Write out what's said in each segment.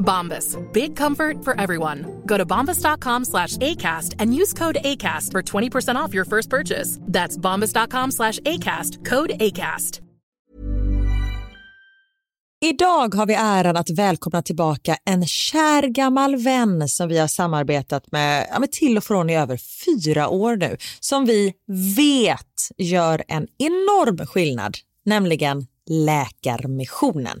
Bombas. Big comfort for everyone. Go to bombas.com slash ACAST and use code ACAST for 20% off your first purchase. That's bombas.com slash ACAST. Code ACAST. Idag har vi äran att välkomna tillbaka en kär gammal vän som vi har samarbetat med, ja, med till och från i över fyra år nu. Som vi vet gör en enorm skillnad, nämligen Läkarmissionen.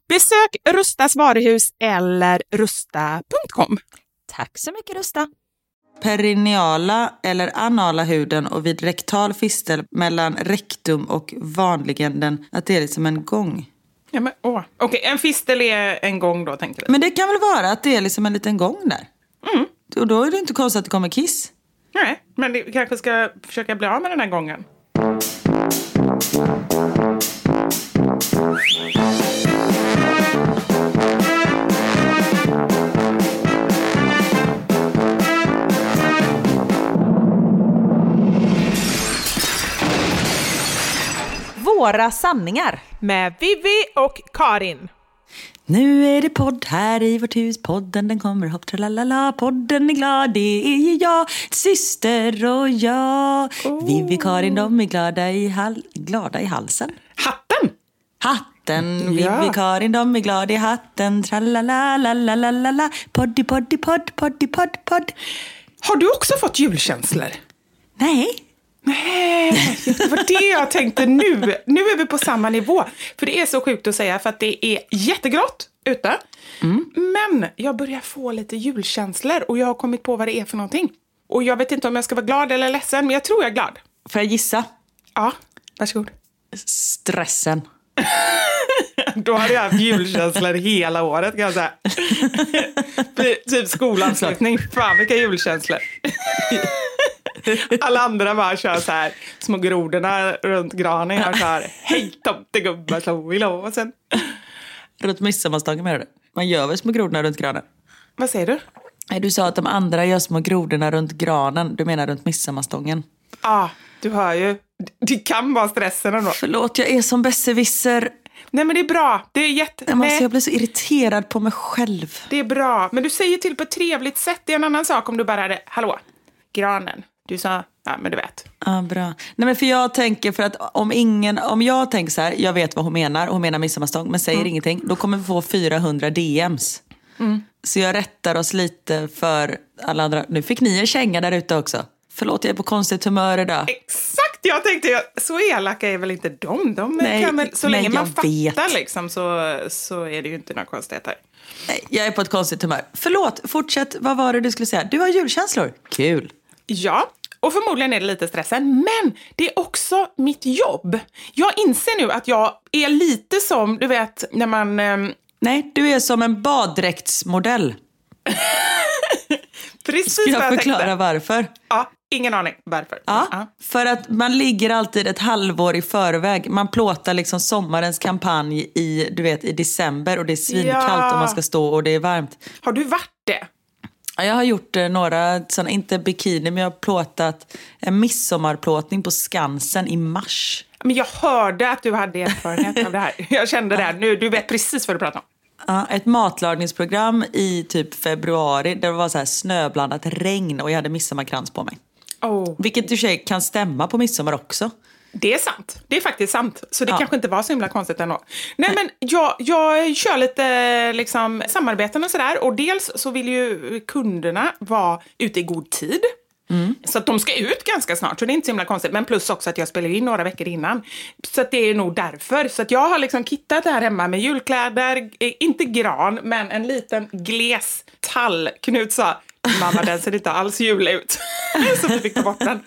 Besök Rustas varuhus eller rusta.com. Tack så mycket Rusta. Perineala eller anala huden och vid rektal fistel mellan rektum och vanligen den, att det är liksom en gång. Ja, men, åh. Okej, en fistel är en gång då, tänkte vi. Men det kan väl vara att det är liksom en liten gång där? Mm. Och då är det inte konstigt att det kommer kiss. Nej, men det, vi kanske ska försöka bli av med den här gången. Våra sanningar. Med Vivi och Karin. Nu är det podd här i vårt hus, podden den kommer hopp tralalala, podden är glad, det är ju jag, syster och jag. Vivi Karin, de är glada i, hal- glada i halsen. Hatten! Hatten, Ja. Vivi Karin, de är glada i hatten, tralala poddi poddi podd, poddi podd podd. Har du också fått julkänslor? Nej, Nej, det var det jag tänkte nu. Nu är vi på samma nivå. För det är så sjukt att säga för att det är jättegrått ute. Men jag börjar få lite julkänslor och jag har kommit på vad det är för någonting. Och jag vet inte om jag ska vara glad eller ledsen, men jag tror jag är glad. får jag gissa? Ja, varsågod. Stressen. Då hade jag haft julkänslor hela året kan jag säga. typ skolavslutning. Fan vilka julkänslor. Alla andra bara kör så här små grodorna runt granen. Jag kör hej tomtegubbar slå i låsen. Runt midsommarstången menar du? Man gör väl små grodorna runt granen? Vad säger du? Nej, du sa att de andra gör små grodorna runt granen. Du menar runt midsommarstången. Ja, ah, du hör ju. Det kan vara stressen ändå. Förlåt, jag är som besserwisser. Nej men det är bra. Det är jätte... Jag, måste, Nej, jag blir så irriterad på mig själv. det är bra. Men du säger till på ett trevligt sätt. Det är en annan sak om du bara hade, hallå, granen. Du sa, ja men du vet. Ja, bra. Nej, men för jag tänker för att om ingen, om jag tänker så här, jag vet vad hon menar, hon menar midsommarstång men säger ingenting, då kommer vi få 400 DMs. Så jag rättar oss lite för alla andra. Nu fick ni en känga där ute också. Förlåt, jag är på konstigt humör idag. Exakt! Jag tänkte, jag, så elaka är väl inte de? de Nej, kan väl, så länge man fattar vet. liksom, så, så är det ju inte några konstigheter. Nej, Jag är på ett konstigt humör. Förlåt, fortsätt. Vad var det du skulle säga? Du har julkänslor. Kul. Ja, och förmodligen är det lite stressen, men det är också mitt jobb. Jag inser nu att jag är lite som, du vet, när man... ehm, Nej, du är som en baddräktsmodell. precis Ska jag jag förklara tänkte. varför? Ja, ingen aning varför. Ja, för att man ligger alltid ett halvår i förväg. Man plåtar liksom sommarens kampanj i, du vet, i december och det är svinkallt Ja. och man ska stå och det är varmt. Har du varit det? Ja, Jag har gjort eh, några, såna, inte bikini, men jag har plåtat en midsommarplåtning på Skansen i mars. Men jag hörde att du hade erfarenhet av det här. Jag kände det. Här. Nu, du vet precis vad du pratar om. Ja, ett matlagningsprogram i typ februari där det var så här snöblandat regn och jag hade midsommarkrans på mig. Oh. Vilket i och för sig kan stämma på midsommar också. Det är sant. Det är faktiskt sant. Så det Ja. kanske inte var så himla konstigt ändå. Nej, men jag, jag kör lite liksom, samarbeten och sådär. Och dels så vill ju kunderna vara ute i god tid. Så att de ska ut ganska snart, så det är inte så himla konstigt. Men plus också att jag spelar in några veckor innan. Så att det är nog därför. Så att jag har liksom kittat här hemma med julkläder, eh, inte gran, men en liten gles tall. Knut sa, mamma den ser inte alls jul ut. så vi fick ta bort den.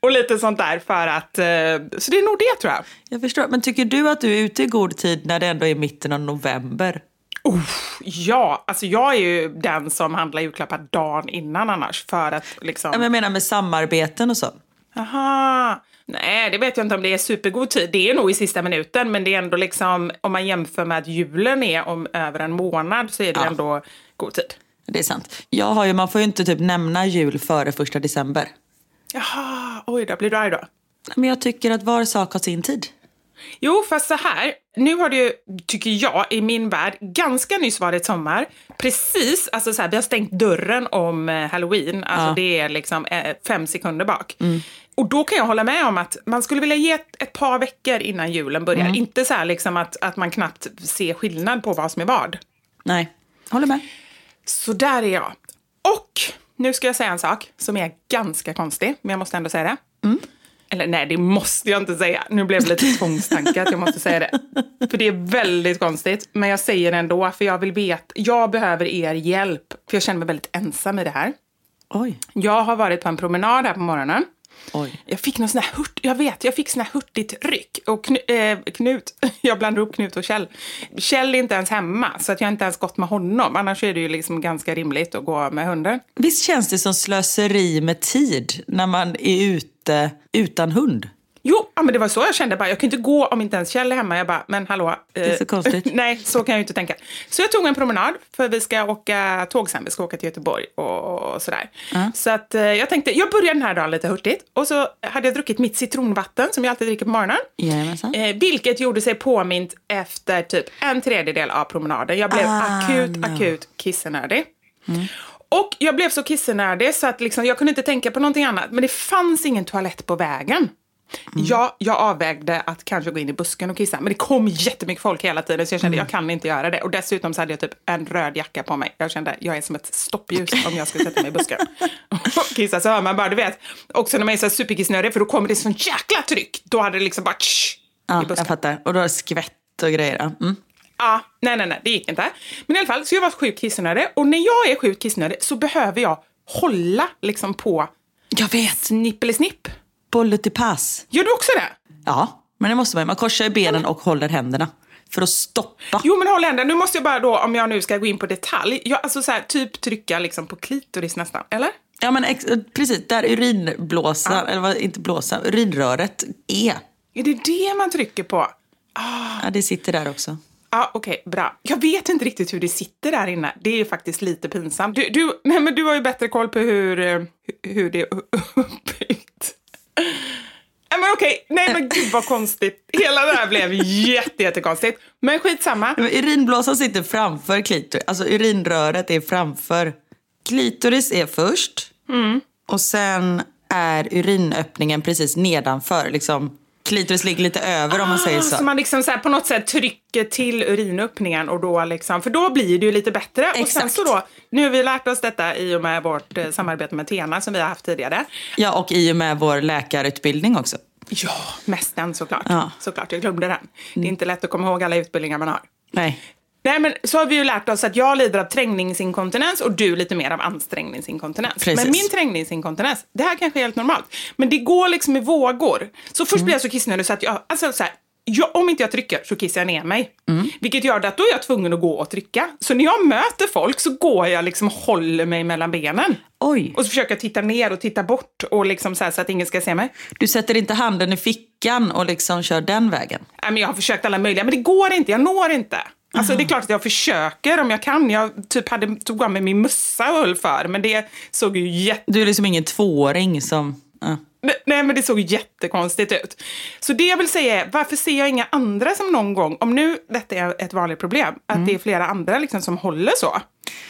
Och lite sånt där för att, eh, så det är nog det tror jag. Jag förstår, men tycker du att du är ute i god tid när det ändå är mitten av november? Ja, alltså jag är ju den som handlar julklappar dagen innan annars för att liksom... Men Jag menar med samarbeten och så. Aha. Nej, det vet jag inte om det är supergod tid. Det är nog i sista minuten, men det är ändå liksom, om man jämför med att julen är om över en månad så är det Ja. ändå god tid. Det är sant. Jag har ju, man får ju inte typ nämna jul före första december. Jaha, oj då, blir du arg då? Men jag tycker att var sak har sin tid. Jo, fast så här. Nu har det ju, tycker jag, i min värld ganska nyss varit sommar. Precis, alltså så här, vi har stängt dörren om eh, halloween. Alltså Ja. det är liksom eh, fem sekunder bak. Och då kan jag hålla med om att man skulle vilja ge ett, ett par veckor innan julen börjar. Inte så här liksom att, att man knappt ser skillnad på vad som är vad. Nej, håller med. Så där är jag. Och nu ska jag säga en sak som är ganska konstig, men jag måste ändå säga det. Eller nej, det måste jag inte säga. Nu blev det lite tvångstanke att jag måste säga det. För det är väldigt konstigt, men jag säger det ändå, för jag vill veta. Jag behöver er hjälp, för jag känner mig väldigt ensam i det här. Oj, Jag har varit på en promenad här på morgonen. Oj. Jag fick någon sån här hurt, jag vet, jag fick sån här hurtigt ryck. Och knu, eh, Knut, jag blandar ihop Knut och Kjell. Kjell är inte ens hemma, så att jag inte ens gått med honom. Annars är det ju liksom ganska rimligt att gå med hunden. Visst känns det som slöseri med tid när man är ute utan hund? Jo, ja, men det var så jag kände. Bara, jag kan inte gå om inte ens Kjell är hemma. Jag bara, men hallå. är så eh, konstigt. nej, så kan jag ju inte tänka. Så jag tog en promenad, för vi ska åka tåg sen. Vi ska åka till Göteborg och, och sådär. Så att, eh, jag tänkte, jag börjar den här dagen lite hurtigt. Och så hade jag druckit mitt citronvatten, som jag alltid dricker på morgonen. Jajamensan. Eh, vilket gjorde sig påmint efter typ en tredjedel av promenaden. Jag blev Ah, akut, no. akut kissenödig. Och jag blev så kissenödig så att liksom, jag kunde inte tänka på någonting annat. Men det fanns ingen toalett på vägen. Ja, jag avvägde att kanske gå in i busken och kissa, men det kom jättemycket folk hela tiden så jag kände jag kan inte göra det. Och dessutom så hade jag typ en röd jacka på mig. Jag kände jag är som ett stoppljus om jag ska sätta mig i busken och kissa. Så hör man bara, du vet, också när man är så superkissnödig för då kommer det sån jäkla tryck. Då hade det liksom bara tsch, i Ja, busken. jag fattar. Och då är det skvätt och grejer. Mm. Ja, nej, nej, nej, det gick inte. Men i alla fall, så jag var sjukt kissnödig. Och när jag är sjukt kissnödig så behöver jag hålla liksom på Jag vet! snippelesnipp. Bullet i pass. Gör du också det? Ja, men det måste man. Man korsar ju benen och håller händerna. För att stoppa. Jo, men håll änden. Nu måste jag bara då, om jag nu ska gå in på detalj, jag, alltså så här, typ trycka liksom på klitoris nästan, eller? Ja men ex- precis, där urinblåsan, eller vad, inte blåsan, urinröret är. Är det det man trycker på? Ja, det sitter där också. Ja, okej, bra. Jag vet inte riktigt hur det sitter där inne. Det är faktiskt lite pinsamt. Du, du, nej, men du har ju bättre koll på hur, eh, hur det är men okej. Nej, men gud vad konstigt. Hela det här blev jätte, jättekonstigt. Men skitsamma. Men Urinblåsan sitter framför klitoris, alltså urinröret är framför. Klitoris är först och sen är urinöppningen precis nedanför. Liksom, klitoris ligger lite över om man säger Så så. man liksom så här på något sätt trycker till urinöppningen och då liksom, för då blir det ju lite bättre. Och sen Exakt. så då, nu har vi lärt oss detta i och med vårt eh, samarbete med Tena som vi har haft tidigare. Ja, och i och med vår läkarutbildning också. Ja, mest den såklart. Ja. Såklart, jag glömde den. Det är inte lätt att komma ihåg alla utbildningar man har. Nej. Nej, men så har vi ju lärt oss att jag lider av trängningsinkontinens och du lite mer av ansträngningsinkontinens. Precis. Men min trängningsinkontinens, det här kanske är helt normalt, men det går liksom i vågor. Så först blir jag så kissnödig så att jag, alltså så här, jag, om inte jag trycker så kissar jag ner mig. Vilket gör att då är jag tvungen att gå och trycka. Så när jag möter folk så går jag liksom och håller mig mellan benen. Oj. Och så försöker jag titta ner och titta bort och liksom så, så att ingen ska se mig. Du sätter inte handen i fickan och liksom kör den vägen? Nej, men jag har försökt alla möjliga, men det går inte. Jag når inte. Alltså, det är klart att jag försöker om jag kan. Jag typ hade, tog av mig min mössa och höll för, men det såg ju jätte... Du är liksom ingen tvååring som... Ja. Nej, men det såg jättekonstigt ut. Så det jag vill säga är, varför ser jag inga andra som någon gång, om nu detta är ett vanligt problem, att det är flera andra liksom som håller så?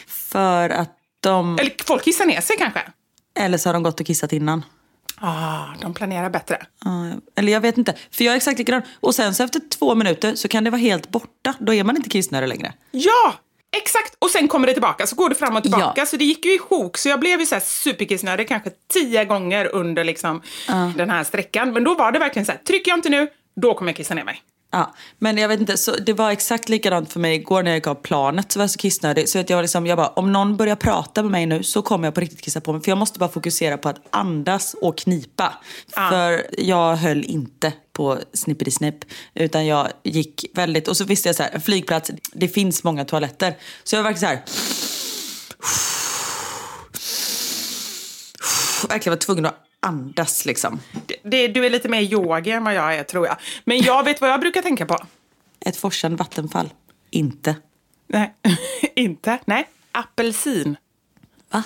För att de... Eller folk kissar ner sig kanske? Eller så har de gått och kissat innan. Ah, de planerar bättre. Eller jag vet inte. För jag är exakt likadan. Och sen så efter två minuter så kan det vara helt borta. Då är man inte kissnödig längre. Ja! Exakt! Och sen kommer det tillbaka, så går det fram och tillbaka. Ja. Så det gick ju i sjok. Så jag blev ju så här superkissnödig kanske tio gånger under liksom den här sträckan. Men då var det verkligen så här, trycker jag inte nu, då kommer jag kissa ner mig. Ja, men jag vet inte, så det var exakt likadant för mig igår när jag gick av planet. Så var jag så kissnödig. Så att jag, var liksom, jag bara, om någon börjar prata med mig nu så kommer jag på riktigt kissa på mig. För jag måste bara fokusera på att andas och knipa. För jag höll inte på snippity snipp Utan jag gick väldigt, och så visste jag så här, flygplats, det finns många toaletter. Så jag var verkligen så här. Verkligen var tvungen att andas liksom. Det, det, du är lite mer yogi än vad jag är, tror jag. Men jag vet vad jag brukar tänka på. Ett forsande vattenfall. Inte. Nej, inte. Nej, apelsin. Va?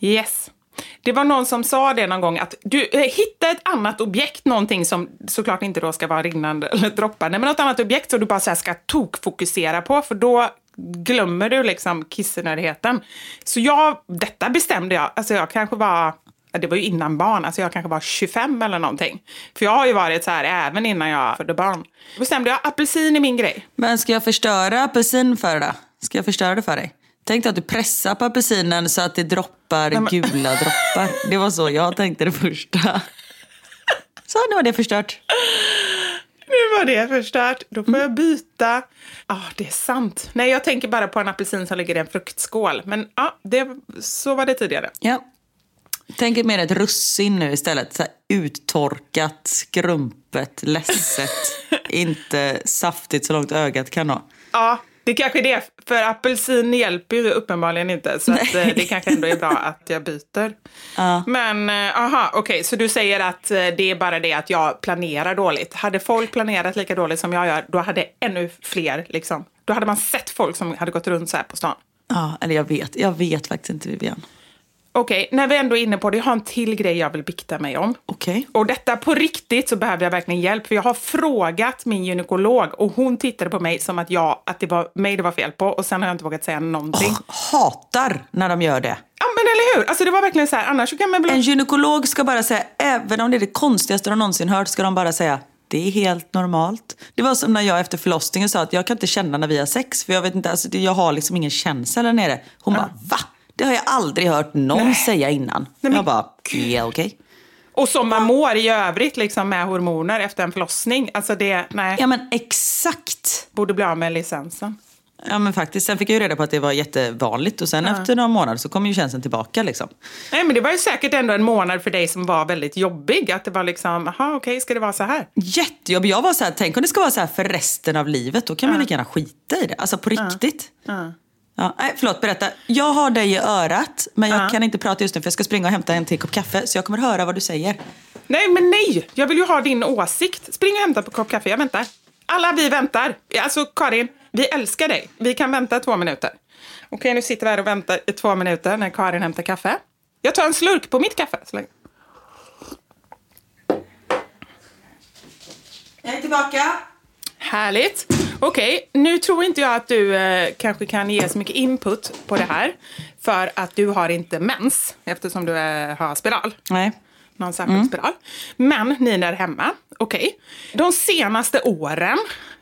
Yes. Det var någon som sa det någon gång att du eh, hitta ett annat objekt, någonting som såklart inte då ska vara rinnande eller droppande, men något annat objekt som du bara så här ska tokfokusera på, för då glömmer du liksom kissenödigheten. Så jag, detta bestämde jag, alltså jag kanske var, det var ju innan barn, alltså jag kanske var 25 eller någonting. För jag har ju varit så här även innan jag födde barn. Då bestämde jag, apelsin är min grej. Men ska jag förstöra apelsin för dig? Ska jag förstöra det för dig? Tänk dig att du pressar på apelsinen så att det droppar gula droppar. Det var så jag tänkte det första. Så nu var det förstört. Nu var det förstört. Då får jag byta. Ja, det är sant. Nej, jag tänker bara på en apelsin som ligger i en fruktskål. Men ja, det, så var det tidigare. Ja. Tänk er mer ett russin nu istället. Så uttorkat, skrumpet, ledset. Inte saftigt så långt ögat kan nå. Ja, det kanske är det. För apelsin hjälper ju uppenbarligen inte. Så att, eh, det kanske ändå är bra att jag byter. Men eh, aha, okej. så du säger att eh, det är bara det att jag planerar dåligt. Hade folk planerat lika dåligt som jag gör, då hade ännu fler liksom. Då hade man sett folk som hade gått runt så här på stan. Ja, eller jag vet. Jag vet faktiskt inte Vivian. Okej, när vi ändå är inne på det, jag har en till grej jag vill bikta mig om. Okej. Och detta på riktigt så behöver jag verkligen hjälp. För jag har frågat min gynekolog och hon tittade på mig som att, jag, att det var mig det var fel på. Och sen har jag inte vågat säga någonting. Hatar när de gör det. Ja men eller hur! Alltså det var verkligen så här, annars kan man bli... En gynekolog ska bara säga, även om det är det konstigaste de någonsin hört, ska de bara säga det är helt normalt. Det var som när jag efter förlossningen sa att jag kan inte känna när vi har sex. För jag vet inte, alltså, jag har liksom ingen känsla där nere. Hon bara, va? Det har jag aldrig hört någon säga innan. men- Jag bara, ja okej. Och som man mår i övrigt liksom med hormoner efter en förlossning. Alltså det, nej. Ja men exakt. Borde bli av med licensen. Ja men faktiskt, sen fick jag ju reda på att det var jättevanligt och sen efter några månader så kom ju känslan tillbaka liksom. Nej men det var ju säkert ändå en månad för dig som var väldigt jobbig. Att det var liksom, jaha okej, ska det vara så här? Jättejobbig. Jag var så här, tänk om det ska vara så här för resten av livet. Då kan man lika gärna skita i det. Alltså på riktigt. Ja, nej, förlåt, berätta. Jag har dig i örat, men jag kan inte prata just nu för jag ska springa och hämta en till kopp kaffe. Så jag kommer höra vad du säger. Nej, men nej! Jag vill ju ha din åsikt. Spring och hämta på kopp kaffe, jag väntar. Alla vi väntar. Alltså Karin, vi älskar dig. Vi kan vänta två minuter. Okej, nu sitter vi här och väntar i två minuter när Karin hämtar kaffe. Jag tar en slurk på mitt kaffe. Så länge. Jag är tillbaka. Härligt. Okej, nu tror inte jag att du eh, kanske kan ge så mycket input på det här. För att du har inte mens, eftersom du eh, har spiral. Nej. någon särskild spiral. Men ni där hemma, okej. De senaste åren,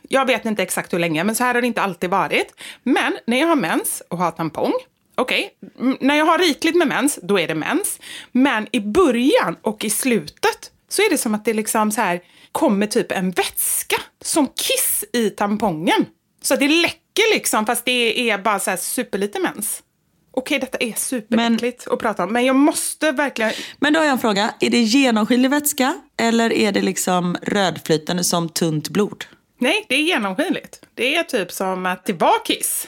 jag vet inte exakt hur länge, men så här har det inte alltid varit. Men när jag har mens och har tampong, okej, m- när jag har rikligt med mens, då är det mens. Men i början och i slutet så är det som att det liksom så här kommer typ en vätska som kiss i tampongen. Så det läcker liksom, fast det är bara så här superlite mens. Okej, detta är superäckligt att prata om, men jag måste verkligen... Men då har jag en fråga. Är det genomskinlig vätska eller är det liksom rödflytande som tunt blod? Nej, det är genomskinligt. Det är typ som att det var kiss.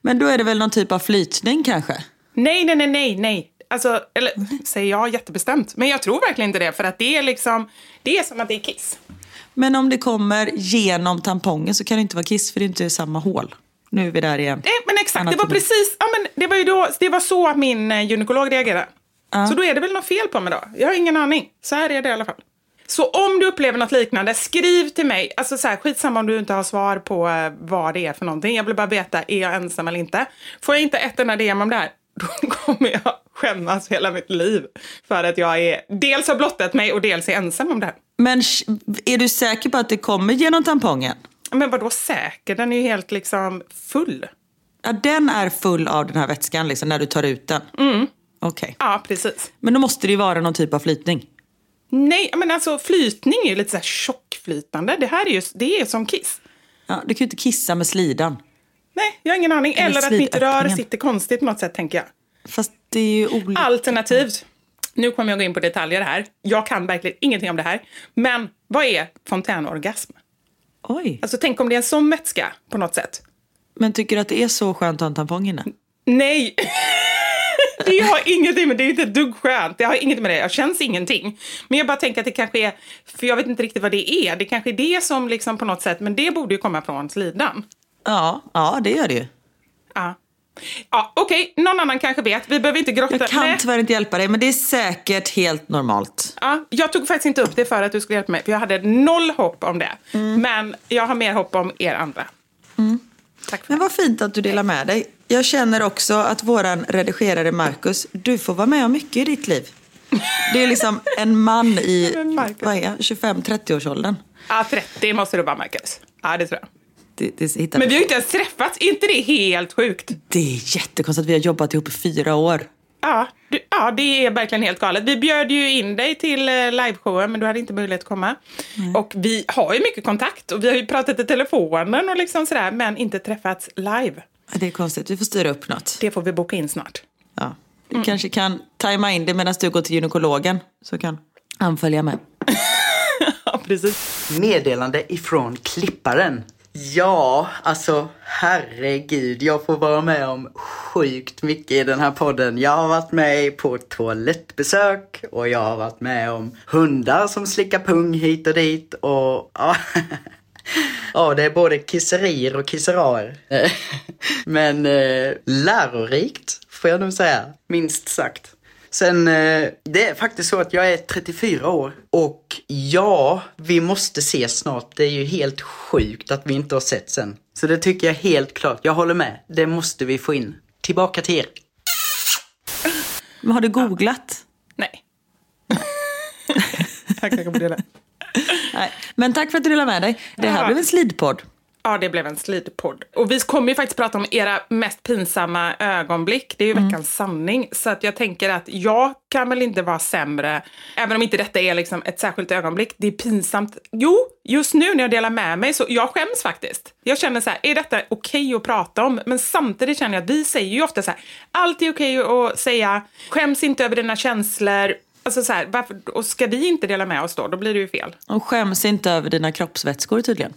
Men då är det väl någon typ av flytning kanske? Nej, nej, nej, nej, nej. Alltså, eller säger jag jättebestämt. Men jag tror verkligen inte det, för att det är liksom, det är som att det är kiss. Men om det kommer genom tampongen så kan det inte vara kiss för det är inte samma hål. Nu är vi där igen. Nej, men exakt, det var Anatomi. precis, ja men det var ju då, det var så min eh, gynekolog reagerade. Så då är det väl något fel på mig då. Jag har ingen aning. Så här är det i alla fall. Så om du upplever något liknande, skriv till mig. Alltså så här, skitsamma om du inte har svar på eh, vad det är för någonting. Jag vill bara veta, är jag ensam eller inte? Får jag inte ett enda DM om det här, då kommer jag skämmas hela mitt liv. För att jag är, dels har blottat mig och dels är ensam om det här. Men är du säker på att det kommer genom tampongen? Men vadå säker? Den är ju helt liksom full. Ja, den är full av den här vätskan liksom, när du tar ut den? Mm. Okej. Ja, precis. Men då måste det ju vara någon typ av flytning. Nej, men alltså flytning är ju lite så här tjockflytande. Det här är ju det är som kiss. Ja, du kan ju inte kissa med slidan. Nej, jag har ingen aning. Eller Eller att mitt rör sitter konstigt på något sätt, tänker jag. Fast det är ju olika. Alternativt, nu kommer jag gå in på detaljer här. Jag kan verkligen ingenting om det här. Men vad är fontänorgasm? Oj. Alltså tänk om det är en sån vätska på något sätt. Men tycker du att det är så skönt att ha en tampong? Nej! Det har ingenting med det, är inte ett dugg skönt. Det har ingenting med det, jag känns ingenting. Men jag bara tänker att det kanske är, för jag vet inte riktigt vad det är. Det kanske är det som liksom på något sätt, men det borde ju komma från slidan. Ja, ja det gör det ju. Ja. Ja, okej, någon annan kanske vet. Vi behöver inte grotta. Jag kan Nej. tyvärr inte hjälpa dig, men det är säkert helt normalt. Ja, jag tog faktiskt inte upp det för att du skulle hjälpa mig, för jag hade noll hopp om det. Men jag har mer hopp om er andra. Tack för Men vad fint att du delar med dig. Jag känner också att våran redigerare Marcus, du får vara med om mycket i ditt liv. Det är liksom en man i Men Marcus. vad är jag, 25-30-årsåldern. Ja, 30 måste du vara, Marcus. Ja, det tror jag. Det, det, hittar Men vi har ju inte ens träffats. Är inte det helt sjukt? det är jättekonstigt att vi har jobbat ihop i fyra år. Ja, du, ja, det är verkligen helt galet. Vi bjöd ju in dig till eh, liveshowen, men du hade inte möjlighet att komma. Och vi har ju mycket kontakt och vi har ju pratat i telefonen och liksom sådär, men inte träffats live. Det är konstigt, vi får styra upp något. Det får vi boka in snart. Ja. Du kanske kan tajma in det medan du går till gynekologen. Så kan han följa med. Ja, precis. Meddelande ifrån klipparen. Ja, alltså herregud, jag får vara med om sjukt mycket i den här podden. Jag har varit med på toalettbesök och jag har varit med om hundar som slickar pung hit och dit och ja, ja det är både kisserier och kisseraer. Men eh, lärorikt får jag nog säga, minst sagt. Sen, eh, det är faktiskt så att jag är 34 år och ja, vi måste ses snart. Det är ju helt sjukt att vi inte har sett sen. Så det tycker jag helt klart. Jag håller med. Det måste vi få in. Tillbaka till er. Har du googlat? Nej. Jag kanske borde göra det. Nej. Men tack för att du delade med dig. Det här Ja. blev en slidpodd. Ja, det blev en slidpodd. Och vi kommer ju faktiskt prata om era mest pinsamma ögonblick. Det är ju veckans sanning. Så att jag tänker att jag kan väl inte vara sämre, även om inte detta är liksom ett särskilt ögonblick. Det är pinsamt. Jo, just nu när jag delar med mig så jag skäms faktiskt. Jag känner så här, är detta okej att prata om? Men samtidigt känner jag att vi säger ju ofta så här, allt är okej att säga, skäms inte över dina känslor. Alltså så här, varför, och ska vi inte dela med oss då? Då blir det ju fel. Och skäms inte över dina kroppsvätskor tydligen.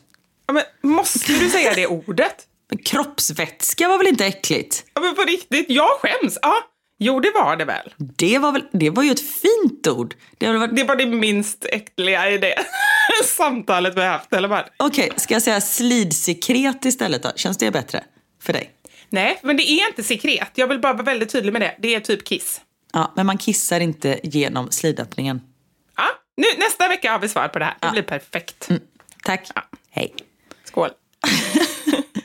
Ja, men måste du säga det ordet? Men kroppsvätska var väl inte äckligt? Ja, men på riktigt, jag skäms. Ja, jo det var det väl. Det var, väl, det var ju ett fint ord. Det varit... Det var det minst äckliga i det samtalet vi har haft, eller vad? Okej, ska jag säga slidsekret istället då? Känns det bättre för dig? Nej, men det är inte sekret. Jag vill bara vara väldigt tydlig med det. Det är typ kiss. Ja, men man kissar inte genom slidöppningen. Ja, nu, nästa vecka har vi svar på det här. Det blir perfekt. Tack. Ja. Hej. Skål.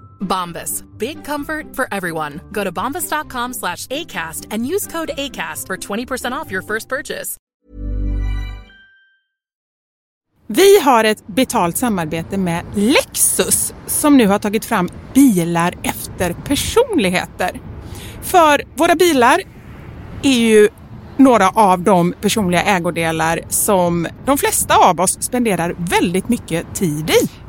Bombas. Big comfort for everyone. Go to bombas.com slash ACAST and use code ACAST for 20% off your first purchase. Vi har ett betalt samarbete med Lexus som nu har tagit fram bilar efter personligheter. För våra bilar är ju några av de personliga ägodelar som de flesta av oss spenderar väldigt mycket tid i.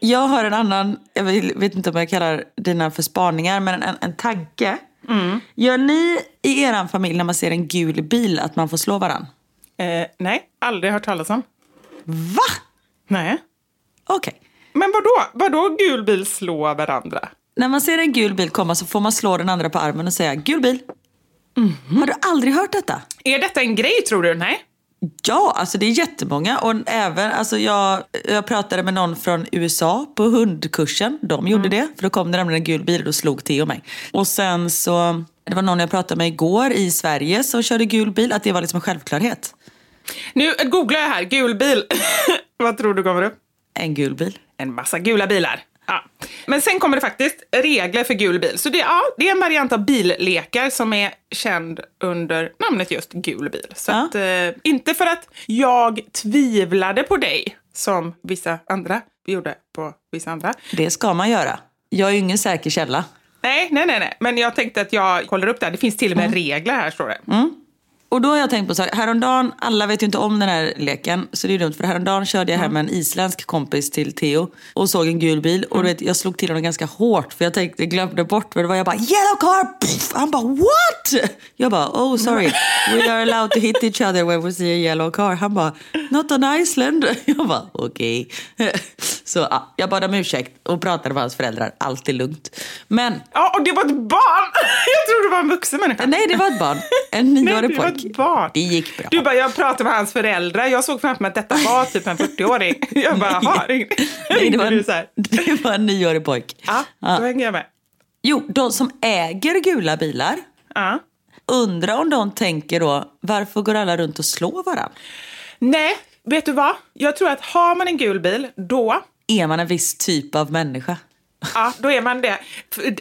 Jag har en annan, jag vet inte om jag kallar dina för spaningar, men en, en tanke. Gör ni i er familj när man ser en gul bil att man får slå varann? Eh, nej, aldrig hört talas om. Va? Nej. Okej. Men vadå? Vadå gul bil slå varandra? När man ser en gul bil komma så får man slå den andra på armen och säga gul bil. Har du aldrig hört detta? Är detta en grej tror du? Nej. Ja, alltså det är jättemånga. Och även, alltså jag, jag pratade med någon från USA på hundkursen. De gjorde det, för då kom det nämligen en gul bil och då slog Theo mig. Och sen så, det var någon jag pratade med igår i Sverige som körde gul bil, att det var liksom en självklarhet. Nu googlar jag här, gul bil. Vad tror du kommer upp? En gul bil. En massa gula bilar. Ja. Men sen kommer det faktiskt regler för gul bil. Så det, ja, det är en variant av billekar som är känd under namnet just gul bil. Så Ja. att, eh, inte för att jag tvivlade på dig, som vissa andra gjorde på vissa andra. Det ska man göra. Jag är ju ingen säker källa. Nej, nej, nej, nej. Men jag tänkte att jag kollar upp det här. Det finns till och med regler här, står det. Och då har jag tänkt på så här, häromdagen, alla vet ju inte om den här leken, så det är dumt för häromdagen körde jag hem en isländsk kompis till Theo och såg en gul bil och du vet, jag slog till honom ganska hårt för jag tänkte, glömde bort vad det var. Jag bara yellow car! Pff! Han bara what? Jag bara oh sorry, we are allowed to hit each other when we see a yellow car. Han bara not on Iceland. Jag bara okej. Så ja, jag bad om ursäkt och pratade med hans föräldrar, allt är lugnt. Men Ja, och det var ett barn! Jag trodde det var en vuxen människa. nej, det var ett barn, en Nej, nioårig det var pojke. ett barn. Det gick bra. Du bara, jag pratade med hans föräldrar. Jag såg framför mig att detta var typ en 40-åring. Jag bara, jaha. Nej, det, var en, det var en nioårig pojk. Ja, då hänger jag med. Jo, de som äger gula bilar, Ja. undrar om de tänker då, varför går alla runt och slår varandra? Nej, vet du vad? Jag tror att har man en gul bil, då Är man en viss typ av människa? Ja, då är man det.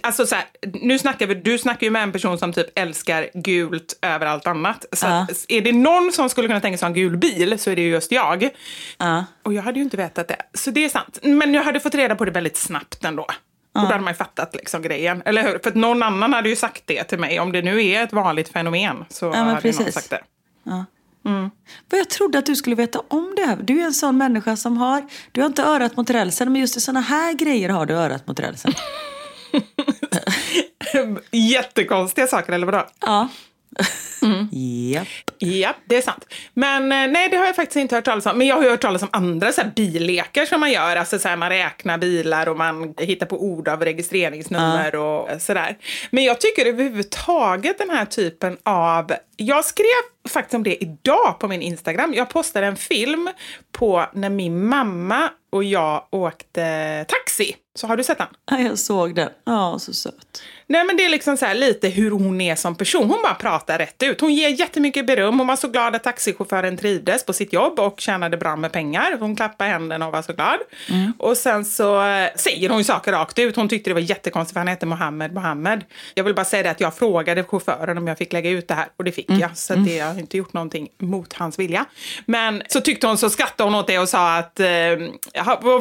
Alltså så här, nu snackar vi, du snackar ju med en person som typ älskar gult över allt annat. Så Ja. att, är det någon som skulle kunna tänka sig en gul bil så är det ju just jag. Ja. Och jag hade ju inte vetat det. Så det är sant. Men jag hade fått reda på det väldigt snabbt ändå. Och då hade man ju fattat liksom grejen. Eller hur? För att någon annan hade ju sagt det till mig. Om det nu är ett vanligt fenomen så men hade ju någon precis. sagt det. För jag trodde att du skulle veta om det här. Du är en sån människa som har, du har inte örat mot rälsen, men just i såna här grejer har du örat mot rälsen. Jättekonstiga saker, eller vadå? Ja. Japp. Ja, det är sant. Men eh, nej, det har jag faktiskt inte hört talas om. Men jag har ju hört talas om andra så här, billekar som man gör. Alltså så här, man räknar bilar och man hittar på ord av registreringsnummer och eh, sådär. Men jag tycker överhuvudtaget den här typen av... Jag skrev faktiskt om det idag på min Instagram. Jag postade en film på när min mamma och jag åkte taxi. Så har du sett den? Ja, jag såg den. Ja, så söt. Nej men det är liksom så här lite hur hon är som person. Hon bara pratar rätt ut. Hon ger jättemycket beröm. Hon var så glad att taxichauffören trivdes på sitt jobb och tjänade bra med pengar. Hon klappade händerna och var så glad. Och sen så eh, säger hon saker rakt ut. Hon tyckte det var jättekonstigt för han hette Mohammed Mohammed. Jag vill bara säga det att jag frågade chauffören om jag fick lägga ut det här och det fick jag. Så det, jag har inte gjort någonting mot hans vilja. Men så tyckte hon, så skrattade hon åt det och sa att eh,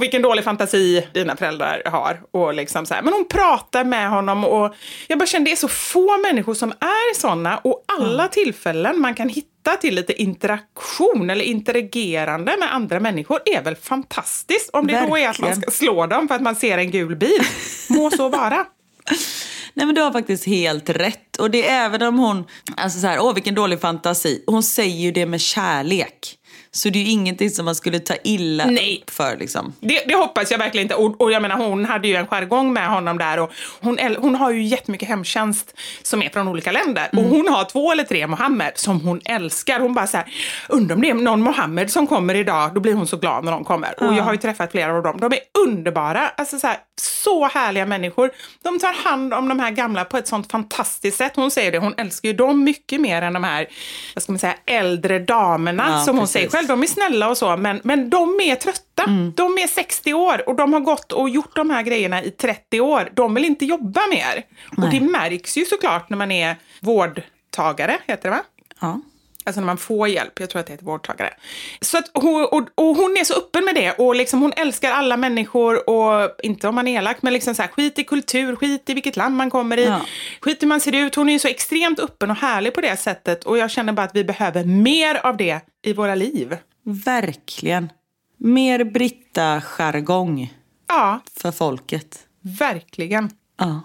vilken dålig fantasi dina föräldrar har. Och liksom så här. Men hon pratar med honom och jag bara kände det är så få människor som är såna och alla tillfällen man kan hitta till lite interaktion eller interagerande med andra människor är väl fantastiskt. Om det då är att man ska Verkligen. slå dem för att man ser en gul bil. Må så vara. Nej men du har faktiskt helt rätt. Och det är även om hon, alltså så här, åh vilken dålig fantasi. Hon säger ju det med kärlek. Så det är ju ingenting som man skulle ta illa Nej. upp för liksom. Det, det hoppas jag verkligen inte. Och, och jag menar, hon hade ju en jargong med honom där. Och hon, hon har ju jättemycket hemtjänst som är från olika länder. Och hon har två eller tre Mohammed som hon älskar. Hon bara så här, undrar om det är någon Mohammed som kommer idag. Då blir hon så glad när de kommer. Och jag har ju träffat flera av dem. De är underbara. Alltså så, här, så härliga människor. De tar hand om de här gamla på ett sånt fantastiskt sätt. Hon säger det, hon älskar ju dem mycket mer än de här, vad ska man säga, äldre damerna Ja, som hon precis. säger själv. De är snälla och så, men, men de är trötta. De är 60 år och de har gått och gjort de här grejerna i 30 år. De vill inte jobba mer. Och det märks ju såklart när man är vårdtagare, heter det va? Ja. Alltså när man får hjälp, jag tror att det heter vårdtagare. Så att hon, och, och hon är så öppen med det och liksom hon älskar alla människor och inte om man är elak, men liksom så här, skit i kultur, skit i vilket land man kommer i, Ja. skit i hur man ser ut. Hon är ju så extremt öppen och härlig på det sättet och jag känner bara att vi behöver mer av det i våra liv. Verkligen. Mer Britta-jargong Ja, för folket. verkligen. Ja.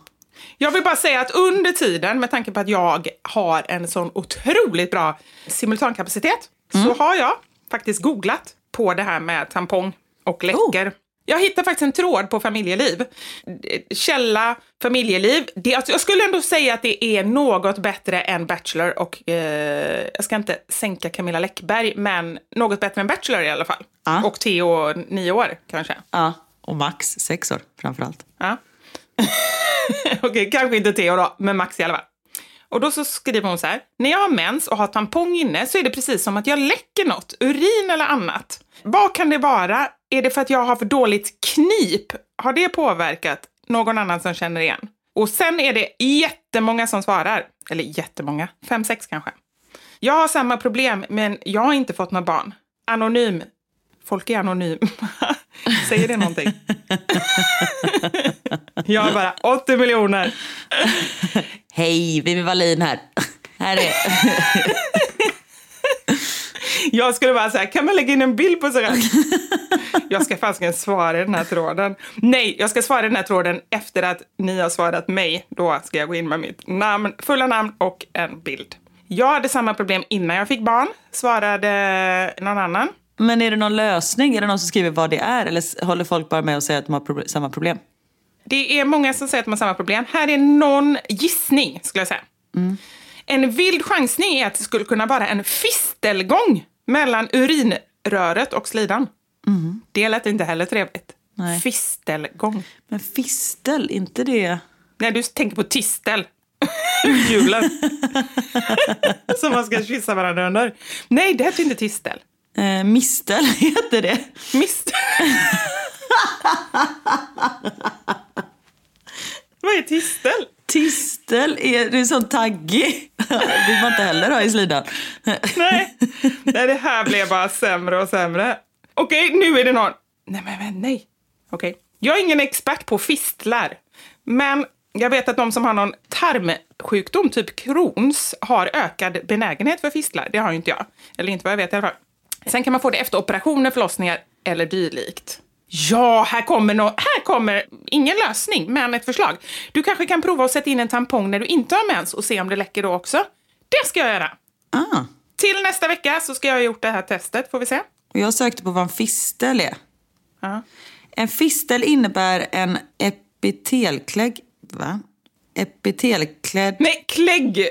Jag vill bara säga att under tiden, med tanke på att jag har en sån otroligt bra simultankapacitet, så har jag faktiskt googlat på det här med tampong och läckor. Jag hittade faktiskt en tråd på familjeliv. Källa familjeliv. Det, alltså, jag skulle ändå säga att det är något bättre än Bachelor och eh, jag ska inte sänka Camilla Läckberg, men något bättre än Bachelor i alla fall. Ja. Och Theo nio år kanske. ja. Och Max sex år framförallt. Ja. Okej, kanske inte Theo då, men Max i alla fall. Och då så skriver hon så här. När jag har mens och har tampong inne så är det precis som att jag läcker något, urin eller annat. Vad kan det vara? Är det för att jag har för dåligt knip? Har det påverkat någon annan som känner igen? Och sen är det jättemånga som svarar. Eller jättemånga, fem, sex kanske. Jag har samma problem, men jag har inte fått några barn. Anonym. Folk är anonyma. Säger det någonting? jag har bara 80 miljoner. Hej, Vivi Wallin här. här är... Jag skulle bara säga, kan man lägga in en bild på sig själv? Jag ska fasiken svara i den här tråden. Nej, jag ska svara i den här tråden efter att ni har svarat mig. Då ska jag gå in med mitt namn, fulla namn och en bild. Jag hade samma problem innan jag fick barn, svarade någon annan. Men är det någon lösning? Är det någon som skriver vad det är? Eller håller folk bara med och säger att de har proble- samma problem? Det är många som säger att de har samma problem. Här är någon gissning, skulle jag säga. En vild chansning är att det skulle kunna vara en fistelgång mellan urinröret och slidan. Det lät inte heller trevligt. Nej. Fistelgång. Men fistel, inte det... Nej, du tänker på tistel. Julen. Som man ska kyssa varandra under. Nej, det heter inte tistel. Eh, mistel heter det. Mist. Vad är tistel? Tistel, är det är sån taggig. Det vill man inte heller ha i slidan. Nej. nej, det här blev bara sämre och sämre. Okej, nu är det någon... Nej, men, men nej. Okej. Jag är ingen expert på fistlar, men jag vet att de som har någon tarmsjukdom, typ Crohns, har ökad benägenhet för fistlar. Det har ju inte jag. Eller inte vad jag vet i alla fall. Sen kan man få det efter operationer, förlossningar eller dylikt. Ja, här kommer, nå här kommer ingen lösning, men ett förslag. Du kanske kan prova att sätta in en tampong när du inte har mens och se om det läcker då också. Det ska jag göra. Ah. Till nästa vecka så ska jag ha gjort det här testet, får vi se. Och jag sökte på vad en fistel är. Ja. En fistel innebär en epitelklägg... Va? Epitelklädd... Nej, klägg!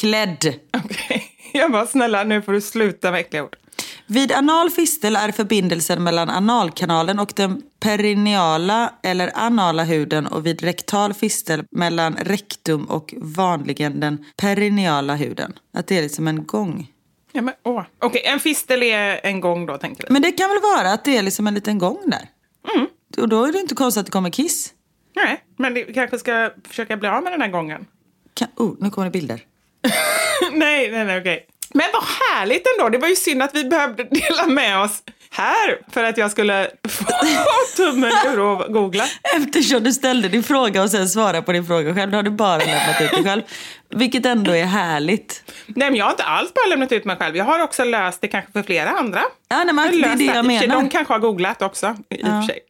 Klädd. Okej. Jag bara, snälla nu får du sluta med äckliga ord. Vid anal fistel är förbindelsen mellan analkanalen och den perineala eller anala huden och vid rektal fistel mellan rektum och vanligen den perineala huden. Att det är liksom en gång. Ja, men, åh. Okej, en fistel är en gång då, tänkte du? Men det kan väl vara att det är liksom en liten gång där? Och då är det inte konstigt att det kommer kiss. Nej, men vi kanske ska försöka bli av med den här gången. Kan, oh, nu kommer det bilder. nej, nej, nej, okej. Men vad härligt ändå. Det var ju synd att vi behövde dela med oss här för att jag skulle få tummen ur och googla. Eftersom du ställde din fråga och sen svarade på din fråga själv, då har du bara lämnat ut dig själv. Vilket ändå är härligt. Nej, men jag har inte alls bara lämnat ut mig själv. Jag har också löst det kanske för flera andra. Ja, nej, men det är det jag menar. De kanske har googlat också, i och för sig.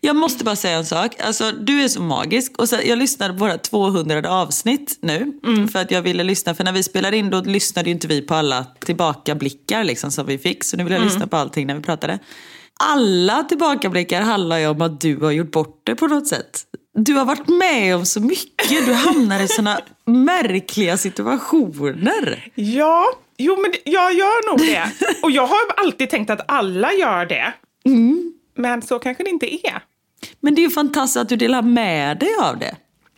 Jag måste bara säga en sak. Alltså, du är så magisk. Och så, jag lyssnade på våra 200 avsnitt nu. För att jag ville lyssna. För när vi spelade in då lyssnade ju inte vi på alla tillbakablickar liksom, som vi fick. Så nu vill jag lyssna på allting när vi pratade. Alla tillbakablickar handlar ju om att du har gjort bort det på något sätt. Du har varit med om så mycket. Du hamnar i såna märkliga situationer. Ja, jo men jag gör nog det. Och jag har alltid tänkt att alla gör det. Men så kanske det inte är. Men det är ju fantastiskt att du delar med dig av det.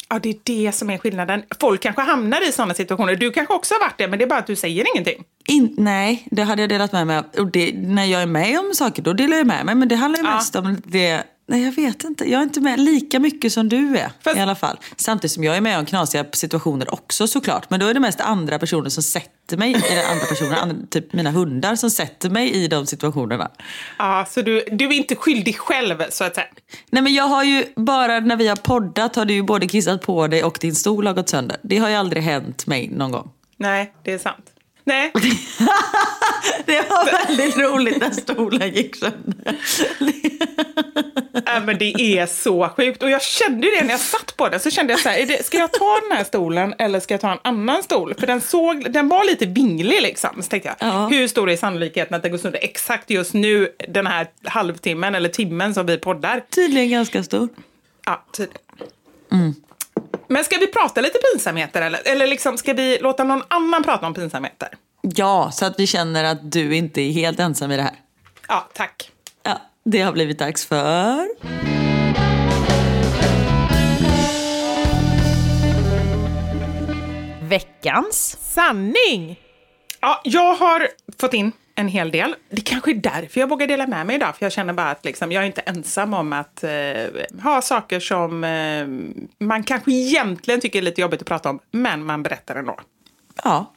Ja, det är det som är skillnaden. Folk kanske hamnar i sådana situationer. Du kanske också har varit det, men det är bara att du säger ingenting. In, nej, det hade jag delat med mig av. Och det, när jag är med om saker, då delar jag med mig. Men det handlar ju Ja. mest om det... Nej, jag vet inte. Jag är inte med lika mycket som du är Fast- i alla fall. Samtidigt som jag är med om knasiga situationer också såklart. Men då är det mest andra personer som sätter mig, eller andra personer, andra, typ mina hundar som sätter mig i de situationerna. Ja, så du, du är inte skyldig själv, så att säga. Nej men jag har ju, bara när vi har poddat har du ju både kissat på dig och din stol har gått sönder. Det har ju aldrig hänt mig någon gång. Nej, det är sant. Nej, Det var väldigt roligt när stolen gick sönder. äh, men det är så sjukt. Och jag kände ju det när jag satt på den. Så kände jag så här, är det, ska jag ta den här stolen eller ska jag ta en annan stol? För den, såg, den var lite vinglig liksom. Så tänkte jag, Ja. hur stor är sannolikheten att den går sönder exakt just nu, den här halvtimmen eller timmen som vi poddar? Tydligen ganska stor. Ja, tydligen. Men ska vi prata lite pinsamheter eller? Eller liksom, ska vi låta någon annan prata om pinsamheter? Ja, så att vi känner att du inte är helt ensam i det här. Ja, tack. Ja, det har blivit dags för... Veckans sanning. Ja, jag har fått in en hel del. Det kanske är därför jag vågar dela med mig idag. För jag känner bara att liksom, jag är inte ensam om att eh, ha saker som eh, man kanske egentligen tycker är lite jobbigt att prata om, men man berättar ändå. Ja.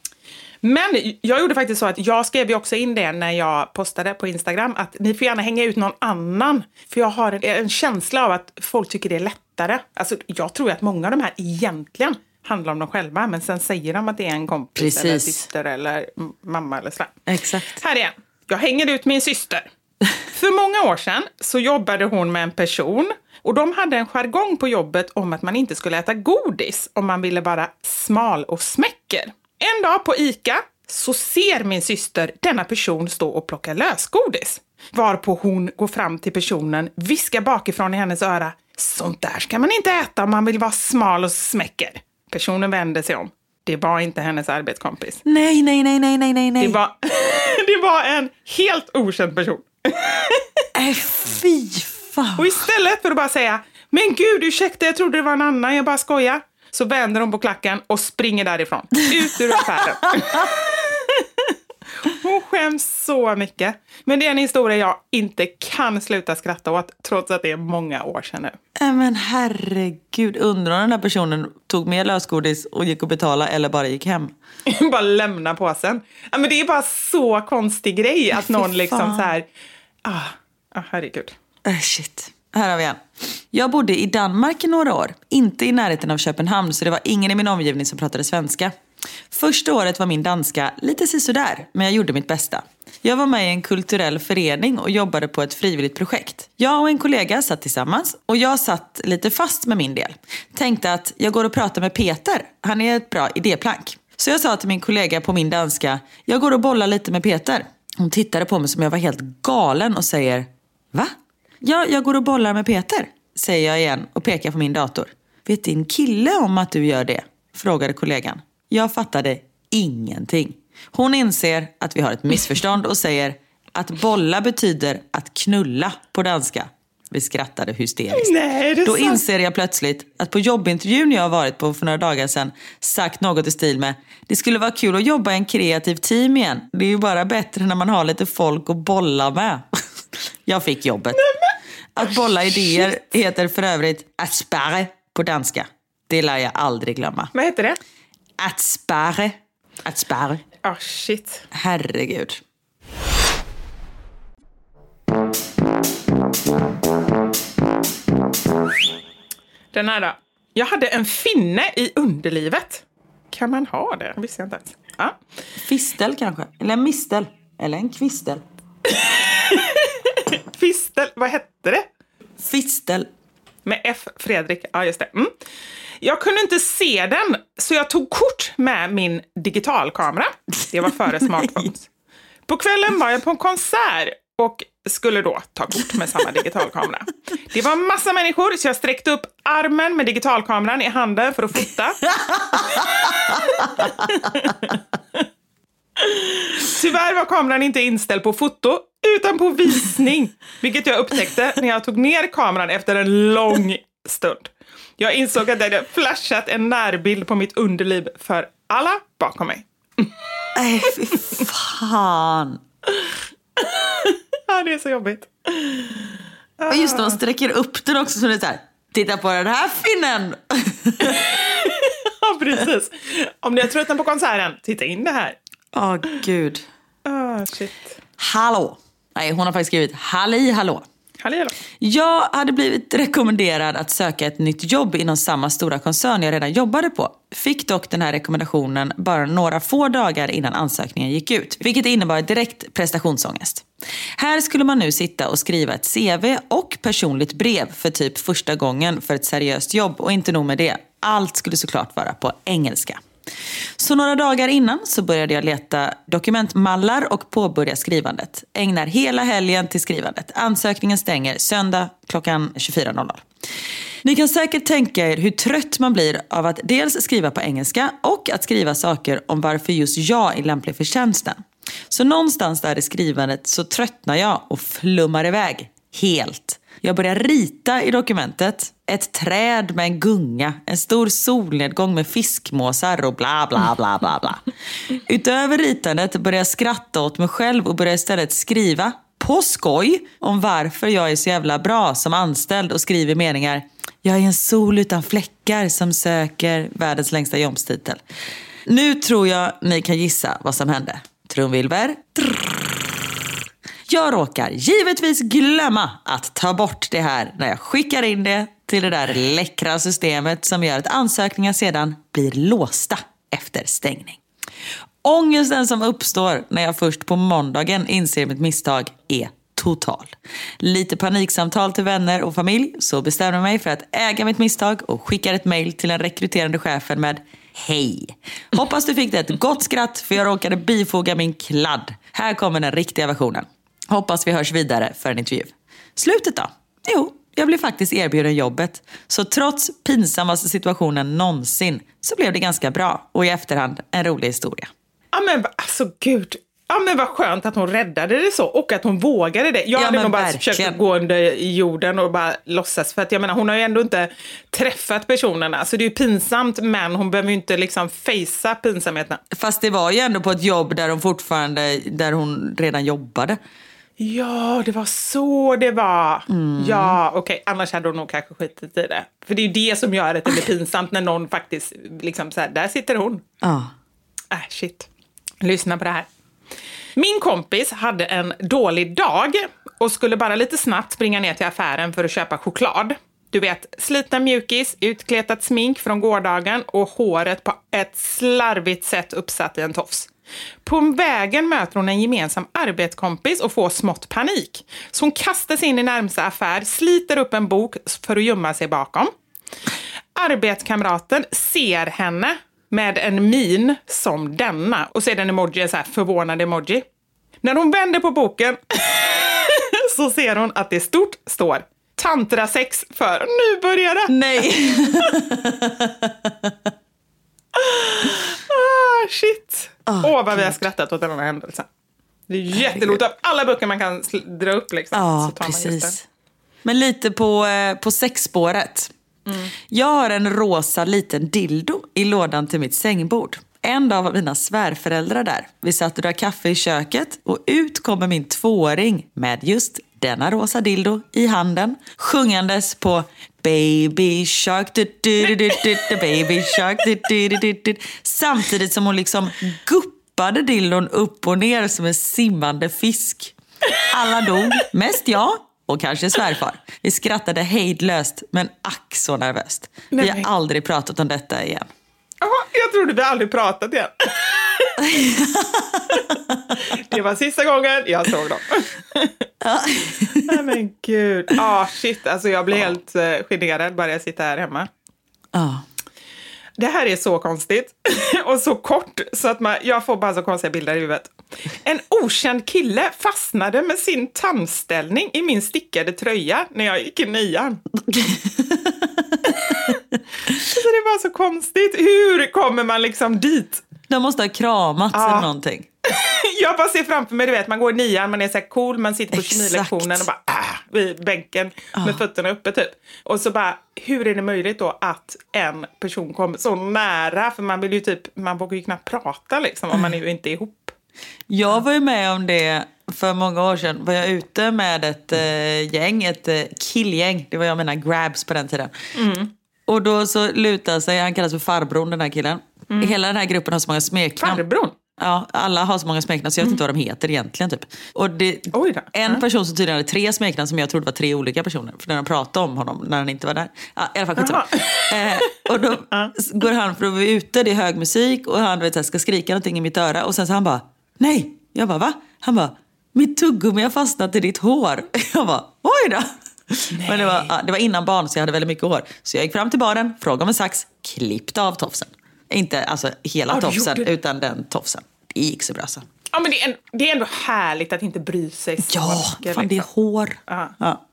Men jag gjorde faktiskt så att jag skrev ju också in det när jag postade på Instagram att ni får gärna hänga ut någon annan. För jag har en, en känsla av att folk tycker det är lättare. Alltså, jag tror att många av de här egentligen handlar om dem själva, men sen säger de att det är en kompis eller Precis. syster eller mamma eller sådär. Exakt. Här igen. Jag hänger ut min syster. För många år sedan så jobbade hon med en person och de hade en jargong på jobbet om att man inte skulle äta godis om man ville vara smal och smäcker. En dag på ICA så ser min syster denna person stå och plocka lösgodis. Varpå hon går fram till personen, viskar bakifrån i hennes öra. Sånt där ska man inte äta om man vill vara smal och smäcker. Personen vänder sig om. Det var inte hennes arbetskompis. Nej, nej, nej, nej, nej, nej, nej. Det var, det var en helt okänd person. Äh, fy fan. Och istället för att bara säga “Men gud, ursäkta, jag trodde det var en annan, jag bara skojar” så vänder hon på klacken och springer därifrån. Ut ur affären. Hon skäms så mycket. Men det är en historia jag inte kan sluta skratta åt, trots att det är många år sedan nu. Äh, men herregud, undrar om den här personen tog med lösgodis och gick och betalade eller bara gick hem. bara lämna påsen. Men det är bara så konstig grej att någon liksom fan. så här... Ah, ah, herregud. Äh, shit. Här har vi en. Jag bodde i Danmark i några år, inte i närheten av Köpenhamn så det var ingen i min omgivning som pratade svenska. Första året var min danska lite sisådär, men jag gjorde mitt bästa. Jag var med i en kulturell förening och jobbade på ett frivilligt projekt. Jag och en kollega satt tillsammans och jag satt lite fast med min del. Tänkte att jag går och pratar med Peter, han är ett bra idéplank. Så jag sa till min kollega på min danska, jag går och bollar lite med Peter. Hon tittade på mig som jag var helt galen och säger, va? Ja, jag går och bollar med Peter, säger jag igen och pekar på min dator. Vet din kille om att du gör det? Frågade kollegan. Jag fattade ingenting. Hon inser att vi har ett missförstånd och säger att bolla betyder att knulla på danska. Vi skrattade hysteriskt. Nej, Då inser jag plötsligt att på jobbintervjun jag har varit på för några dagar sedan sagt något i stil med det skulle vara kul att jobba i en kreativ team igen. Det är ju bara bättre när man har lite folk att bolla med. Jag fick jobbet. Att bolla idéer heter för övrigt att sparre på danska. Det lär jag aldrig glömma. Vad heter det? Att sparre. Att sparre. Ah, shit. Herregud. Den här då. Jag hade en finne i underlivet. Kan man ha det? Visste jag inte ens. Ja. Fistel kanske? Eller en mistel? Eller en kvistel? Fistel, vad hette det? Fistel. Med F, Fredrik. Ja, just det. Mm. Jag kunde inte se den, så jag tog kort med min digitalkamera. Det var före smartphones. På kvällen var jag på en konsert och skulle då ta kort med samma digitalkamera. Det var massa människor, så jag sträckte upp armen med digitalkameran i handen för att fota. Tyvärr var kameran inte inställd på foto, utan på visning. Vilket jag upptäckte när jag tog ner kameran efter en lång stund. Jag insåg att jag hade flashat en närbild på mitt underliv för alla bakom mig. Nej, fy fan. ja, det är så jobbigt. Och just när man sträcker upp den också så det är så här, titta på den här finnen. ja, precis. Om ni har tröttnat på konserten, titta in det här. Åh, oh, gud. Oh, shit. Hallå. Nej, hon har faktiskt skrivit halli hallå. Halli hallå. Jag hade blivit rekommenderad att söka ett nytt jobb inom samma stora koncern jag redan jobbade på. Fick dock den här rekommendationen bara några få dagar innan ansökningen gick ut. Vilket innebar direkt prestationsångest. Här skulle man nu sitta och skriva ett CV och personligt brev för typ första gången för ett seriöst jobb. Och inte nog med det, allt skulle såklart vara på engelska. Så några dagar innan så började jag leta dokumentmallar och påbörja skrivandet. Ägnar hela helgen till skrivandet. Ansökningen stänger söndag klockan 24.00. Ni kan säkert tänka er hur trött man blir av att dels skriva på engelska och att skriva saker om varför just jag är lämplig för tjänsten. Så någonstans där i skrivandet så tröttnar jag och flummar iväg. Helt. Jag börjar rita i dokumentet. Ett träd med en gunga, en stor solnedgång med fiskmåsar och bla bla bla bla bla. Utöver ritandet börjar jag skratta åt mig själv och börjar istället skriva, på skoj, om varför jag är så jävla bra som anställd och skriver meningar. Jag är en sol utan fläckar som söker världens längsta jobbstitel. Nu tror jag ni kan gissa vad som hände. Trumvilver. Jag råkar givetvis glömma att ta bort det här när jag skickar in det till det där läckra systemet som gör att ansökningar sedan blir låsta efter stängning. Ångesten som uppstår när jag först på måndagen inser mitt misstag är total. Lite paniksamtal till vänner och familj, så bestämmer jag mig för att äga mitt misstag och skickar ett mail till den rekryterande chefen med Hej! Hoppas du fick det ett gott skratt för jag råkade bifoga min kladd. Här kommer den riktiga versionen. Hoppas vi hörs vidare för en intervju. Slutet då? Jo, jag blev faktiskt erbjuden jobbet. Så trots pinsammaste situationen någonsin så blev det ganska bra och i efterhand en rolig historia. Ja men alltså gud, Ja men vad skönt att hon räddade det så och att hon vågade det. Jag ja, hade nog bara verkligen. försökt gå under jorden och bara låtsas för att jag menar hon har ju ändå inte träffat personerna så det är ju pinsamt men hon behöver ju inte liksom fejsa pinsamheten. Fast det var ju ändå på ett jobb där hon fortfarande, där hon redan jobbade. Ja, det var så det var. Mm. Ja, okej. Okay. Annars hade hon nog kanske skitit i det. För det är ju det som gör att det blir pinsamt när någon faktiskt, liksom så här, där sitter hon. Ja. Äh, shit. Lyssna på det här. Min kompis hade en dålig dag och skulle bara lite snabbt springa ner till affären för att köpa choklad. Du vet, slitna mjukis, utkletat smink från gårdagen och håret på ett slarvigt sätt uppsatt i en tofs. På vägen möter hon en gemensam arbetskompis och får smått panik. Så hon kastar sig in i närmsta affär, sliter upp en bok för att gömma sig bakom. Arbetskamraten ser henne med en min som denna och ser en emoji, en så här förvånad emoji. När hon vänder på boken så ser hon att det stort står tantrasex för nu börjar det. Nej. ah, shit. Åh, oh, vad vi har skrattat åt den här händelsen. Det är jätteroligt. Av alla böcker man kan dra upp liksom, ja, så tar precis. Men lite på, eh, på sexspåret. Mm. Jag har en rosa liten dildo i lådan till mitt sängbord. En dag var mina svärföräldrar där. Vi satt och drack kaffe i köket och ut kommer min tvååring med just denna rosa dildo i handen sjungandes på Baby shark, du, du, du, du, baby shark, du, du, du, du, du. Samtidigt som hon liksom guppade dildon upp och ner som en simmande fisk. Alla dog, mest jag och kanske svärfar. Vi skrattade hejdlöst, men ack så nervöst. Vi har aldrig pratat om detta igen. Jag trodde vi aldrig pratat igen. Det var sista gången jag såg dem. Nej men gud. Ah, shit, alltså jag blir helt uh, generad bara jag sitter här hemma. Ja. Det här är så konstigt och så kort så att man, jag får bara så konstiga bilder i huvudet. En okänd kille fastnade med sin tandställning i min stickade tröja när jag gick i nian. så det var så konstigt. Hur kommer man liksom dit? De måste ha kramats Ja. eller någonting. Jag bara ser framför mig, du vet, man går i nian, man är så här cool, man sitter på kemilektionen och bara äh, vid bänken med fötterna uppe typ. Och så bara, hur är det möjligt då att en person kommer så nära? För man vill ju typ, man vågar ju knappt prata liksom om man ju inte är ihop. Jag var ju med om det för många år sedan. Var jag ute med ett eh, gäng, ett eh, killgäng. Det var jag och mina grabs på den tiden. Och då så lutar sig, han kallas för farbrorn den här killen. Hela den här gruppen har så många smeknamn. Farbrorn? Ja, alla har så många smeknamn så jag vet inte vad de heter egentligen. Typ. Och det, då. en person som tydligen hade tre smeknamn som jag trodde var tre olika personer. För när de pratade om honom när han inte var där. Ja, I alla fall skitsamma. Eh, och då går han för att vara ute, det är hög musik och han vet, ska skrika någonting i mitt öra. Och sen så han bara, nej. Jag bara, va? Han bara, mitt tuggummi har fastnat i ditt hår. Jag bara, oj då. Men det var, det var innan barn så jag hade väldigt mycket hår. Så jag gick fram till baren, frågade om en sax, klippte av tofsen. Inte alltså hela Ja, tofsen, gjorde utan den tofsen. Det gick så bra så. Ja men det är, det är ändå härligt att inte bry sig så Ja, mycket. fan det är liksom. hår. Ja. Ja.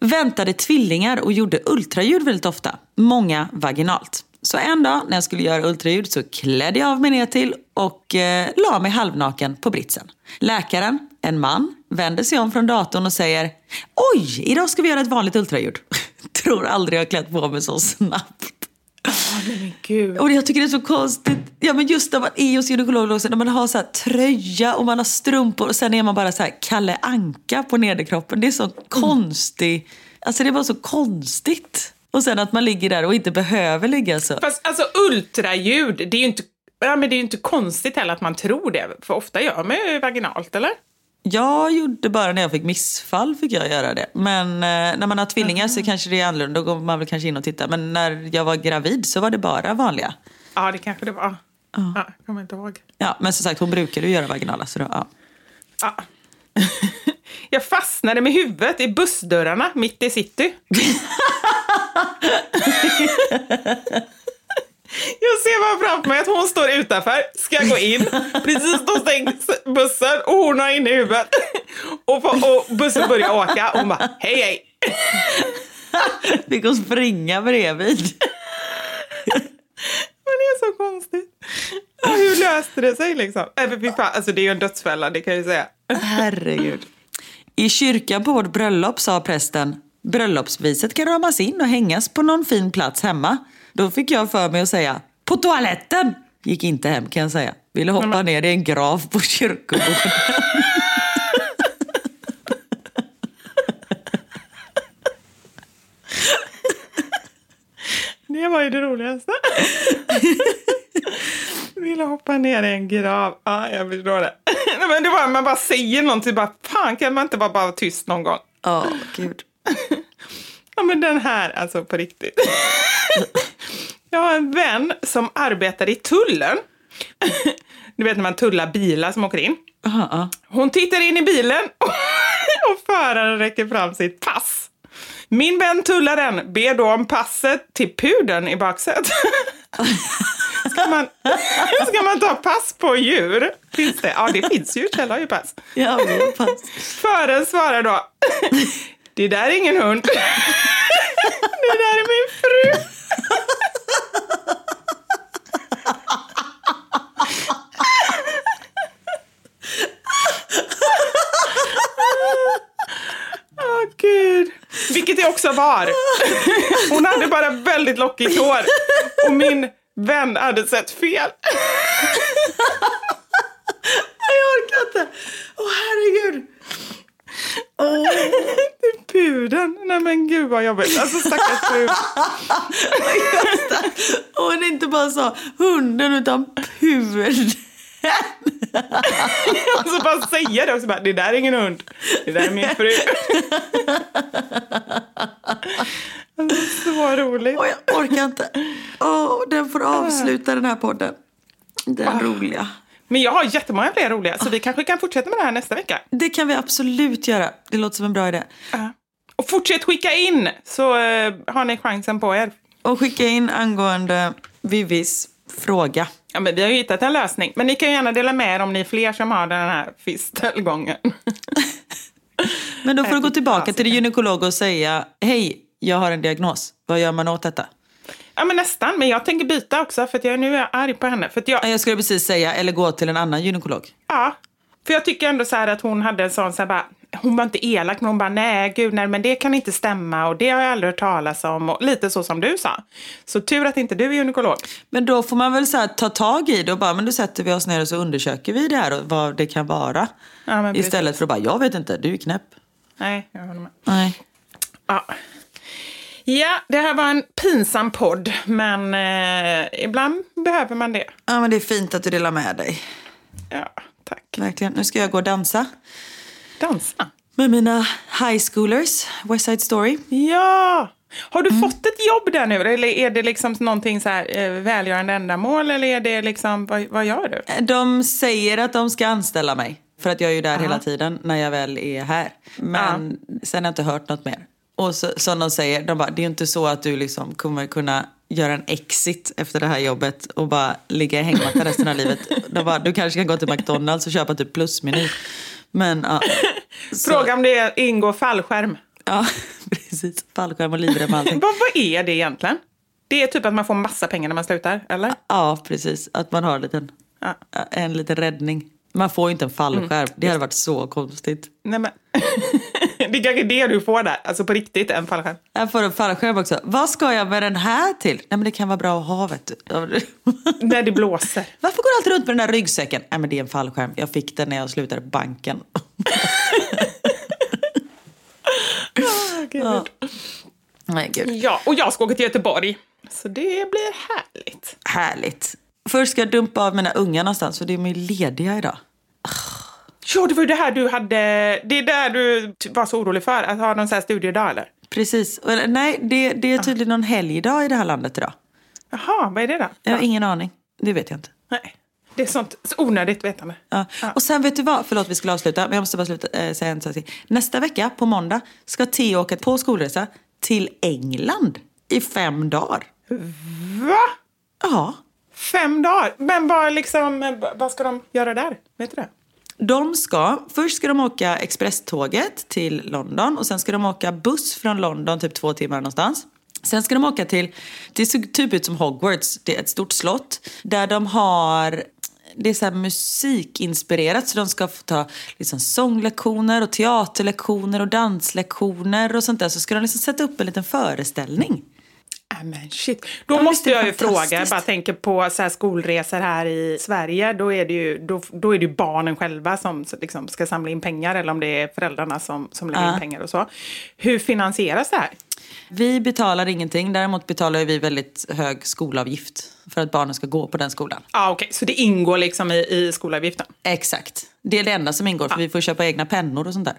Väntade tvillingar och gjorde ultraljud väldigt ofta. Många vaginalt. Så en dag när jag skulle göra ultraljud så klädde jag av mig ner till och eh, la mig halvnaken på britsen. Läkaren, en man, vänder sig om från datorn och säger Oj, idag ska vi göra ett vanligt ultraljud. Tror aldrig jag klätt på mig så snabbt. Men gud. Och jag tycker det är så konstigt. Ja men just när man är hos gynekologen också, när man har så tröja och man har strumpor och sen är man bara så här Kalle Anka på nederkroppen. Det är så konstigt. Alltså det var så konstigt. Och sen att man ligger där och inte behöver ligga så. Fast alltså ultraljud, det är ju inte, ja, men det är inte konstigt heller att man tror det. För ofta gör man ju vaginalt, eller? Jag gjorde bara när jag fick missfall fick jag göra det. Men eh, när man har tvillingar så kanske det är annorlunda. Då går man väl kanske in och tittar. Men när jag var gravid så var det bara vanliga. Ja, det kanske det var. Ja, jag kommer inte ihåg. Ja, men som sagt hon brukade ju göra vaginala. Så då, ja. Ja. Jag fastnade med huvudet i bussdörrarna mitt i city. Jag ser bara framför mig att hon står utanför, ska gå in. Precis då stängs bussen och hon har inne i huvudet. Och, på, och bussen börjar åka och hon bara hej hej. Fick hon springa bredvid. Men det är så konstigt. Och hur löste det sig liksom? Äh, Alltså det är ju en dödsfälla, det kan jag ju säga. Herregud. I kyrkan på vårt bröllop sa prästen bröllopsviset kan ramas in och hängas på någon fin plats hemma. Då fick jag för mig att säga på toaletten. Gick inte hem kan jag säga. Ville hoppa ner i en grav på kyrkogården. Det var ju det roligaste. Ville hoppa ner i en grav. Ja, jag förstår det. Men det var, man bara säger någonting, bara fan kan man inte bara, vara tyst någon gång? Ja, gud. Ja, men den här, alltså på riktigt. Jag har en vän som arbetar i tullen. Du vet när man tullar bilar som åker in. Hon tittar in i bilen och föraren räcker fram sitt pass. Min vän tullaren ber då om passet till pudeln i baksätet. Ska man, ska man ta pass på djur? Finns det? Ja, det finns ju. Kjell har ju pass. Ja, men pass. Föraren svarar då. Det där är ingen hund. Det där är min fru. Åh gud. Vilket det också var. Hon hade bara väldigt lockigt hår. Och min vän hade sett fel. Jag orkar inte. Åh herregud. Det är pudeln. Nej men gud vad jobbigt. Alltså stackars fru. Och hon inte bara sa hunden utan pudeln. Och så bara säga det också. Bara, det där är ingen hund. Det där är min fru. Alltså, så roligt. Och jag orkar inte. Åh, den får avsluta den här podden. Den roliga. Men jag har jättemånga fler roliga, så vi kanske kan fortsätta med det här nästa vecka. Det kan vi absolut göra. Det låter som en bra idé. Ja. Och fortsätt skicka in, så uh, har ni chansen på er. Och skicka in angående Vivis fråga. Ja, men vi har ju hittat en lösning. Men ni kan gärna dela med er om ni är fler som har den här fistelgången. men då får du gå tillbaka till din gynekolog och säga Hej, jag har en diagnos. Vad gör man åt detta? Ja, men nästan. Men jag tänker byta också, för jag nu är arg på henne. För jag... jag skulle precis säga, eller gå till en annan gynekolog. Ja, för jag tycker ändå så att hon hade en sån så här bara, hon var inte elak, men hon bara nej, gud, nej, men det kan inte stämma och det har jag aldrig hört talas om. Och lite så som du sa. Så tur att inte du är gynekolog. Men då får man väl så här, ta tag i det och bara, men då sätter vi oss ner och så undersöker vi det här och vad det kan vara. Ja, Istället för att bara, jag vet inte, du är knäpp. Nej, jag håller med. Nej. Ja. Ja, det här var en pinsam podd, men eh, ibland behöver man det. Ja, men det är fint att du delar med dig. Ja, tack. Verkligen. Nu ska jag gå och dansa. Dansa? Med mina high schoolers, West Side Story. Ja! Har du mm. fått ett jobb där nu? Eller är det liksom någonting så här, eh, välgörande ändamål? Eller är det liksom, vad, vad gör du? De säger att de ska anställa mig. För att jag är ju där Aha. hela tiden när jag väl är här. Men ja. sen har jag inte hört något mer. Och så, som de säger, de bara, det är inte så att du liksom kommer kunna göra en exit efter det här jobbet och bara ligga i hängmatta resten av livet. De bara, du kanske kan gå till McDonalds och köpa typ plusmeny. Men, ja, Fråga om det ingår fallskärm. Ja, precis. Fallskärm och livrem och allting. vad, vad är det egentligen? Det är typ att man får massa pengar när man slutar, eller? Ja, precis. Att man har en liten, ja. en liten räddning. Man får ju inte en fallskärm. Mm. Det hade varit så konstigt. Nej, men. Det är kanske det du får där. Alltså på riktigt, en fallskärm. Jag får en fallskärm också. Vad ska jag med den här till? Nej men det kan vara bra att ha vet du. När det blåser. Varför går du alltid runt med den där ryggsäcken? Nej men det är en fallskärm. Jag fick den när jag slutade på banken. oh, Gud. Ja. Nej, Gud. Ja, och jag ska åka till Göteborg. Så det blir härligt. Härligt. Först ska jag dumpa av mina unga någonstans för de är lediga idag. Ja, det var ju det här du hade... Det är där du var så orolig för, att ha någon sån här studiedag eller? Precis. Nej, det, det är tydligen någon helgdag i det här landet idag. Jaha, vad är det då? Jag har ingen aning. Det vet jag inte. Nej. Det är sånt så onödigt vetande. Ja. ja. Och sen vet du vad, förlåt vi skulle avsluta, men jag måste bara sluta, äh, säga en sak till. Nästa vecka, på måndag, ska Theo åka på skolresa till England i fem dagar. Va? Ja. Fem dagar? Men vad, liksom, vad ska de göra där? Vet du det? De ska, först ska de åka expresståget till London och sen ska de åka buss från London typ två timmar någonstans. Sen ska de åka till, det ser typ ut som Hogwarts, det är ett stort slott där de har det är så musikinspirerat så de ska få ta liksom sånglektioner och teaterlektioner och danslektioner och sånt där. Så ska de liksom sätta upp en liten föreställning. Äh, men shit. Då ja, måste jag ju fråga, jag bara tänker på så här skolresor här i Sverige, då är det ju, då, då är det barnen själva som liksom ska samla in pengar eller om det är föräldrarna som, som lägger ja. in pengar och så. Hur finansieras det här? Vi betalar ingenting, däremot betalar vi väldigt hög skolavgift för att barnen ska gå på den skolan. Ja, ah, Okej, okay. så det ingår liksom i, i skolavgiften? Exakt. Det är det enda som ingår, för ah. vi får köpa egna pennor och sånt där.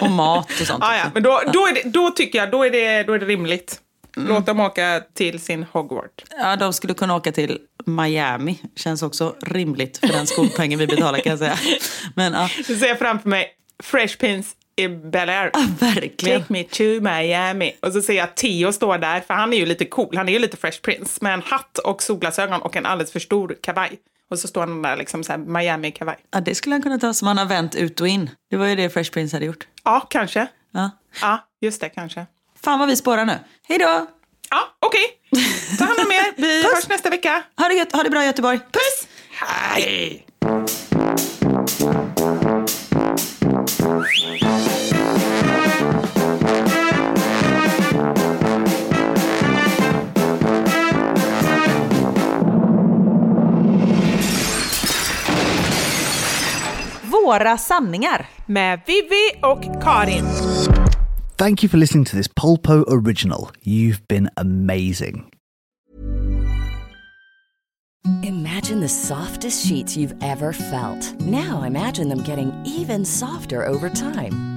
och mat och sånt. Ah, ja, men då, då, det, då tycker jag då är det, då är det rimligt. Mm. Låt dem åka till sin Hogwarts. Ja, de skulle kunna åka till Miami. Känns också rimligt för den skolpengen vi betalar kan jag säga. Men, ja. Du ser framför mig Fresh Prince i Bel Air. Ja, verkligen. Take me to Miami. Och så ser jag Theo stå där, för han är ju lite cool. Han är ju lite Fresh Prince med en hatt och solglasögon och en alldeles för stor kavaj. Och så står han där liksom så Miami-kavaj. Ja, det skulle han kunna ta som han har vänt ut och in. Det var ju det Fresh Prince hade gjort. Ja, kanske. Ja, ja just det, kanske. Fan vad vi spårar nu. Hej då! Ja, okej. Okay. Ta hand om er. Vi hörs nästa vecka. Ha det, gött. ha det bra i Göteborg. Puss! Hej! Våra sanningar med Vivi och Karin. Thank you for listening to this Polpo original. You've been amazing. Imagine the softest sheets you've ever felt. Now imagine them getting even softer over time.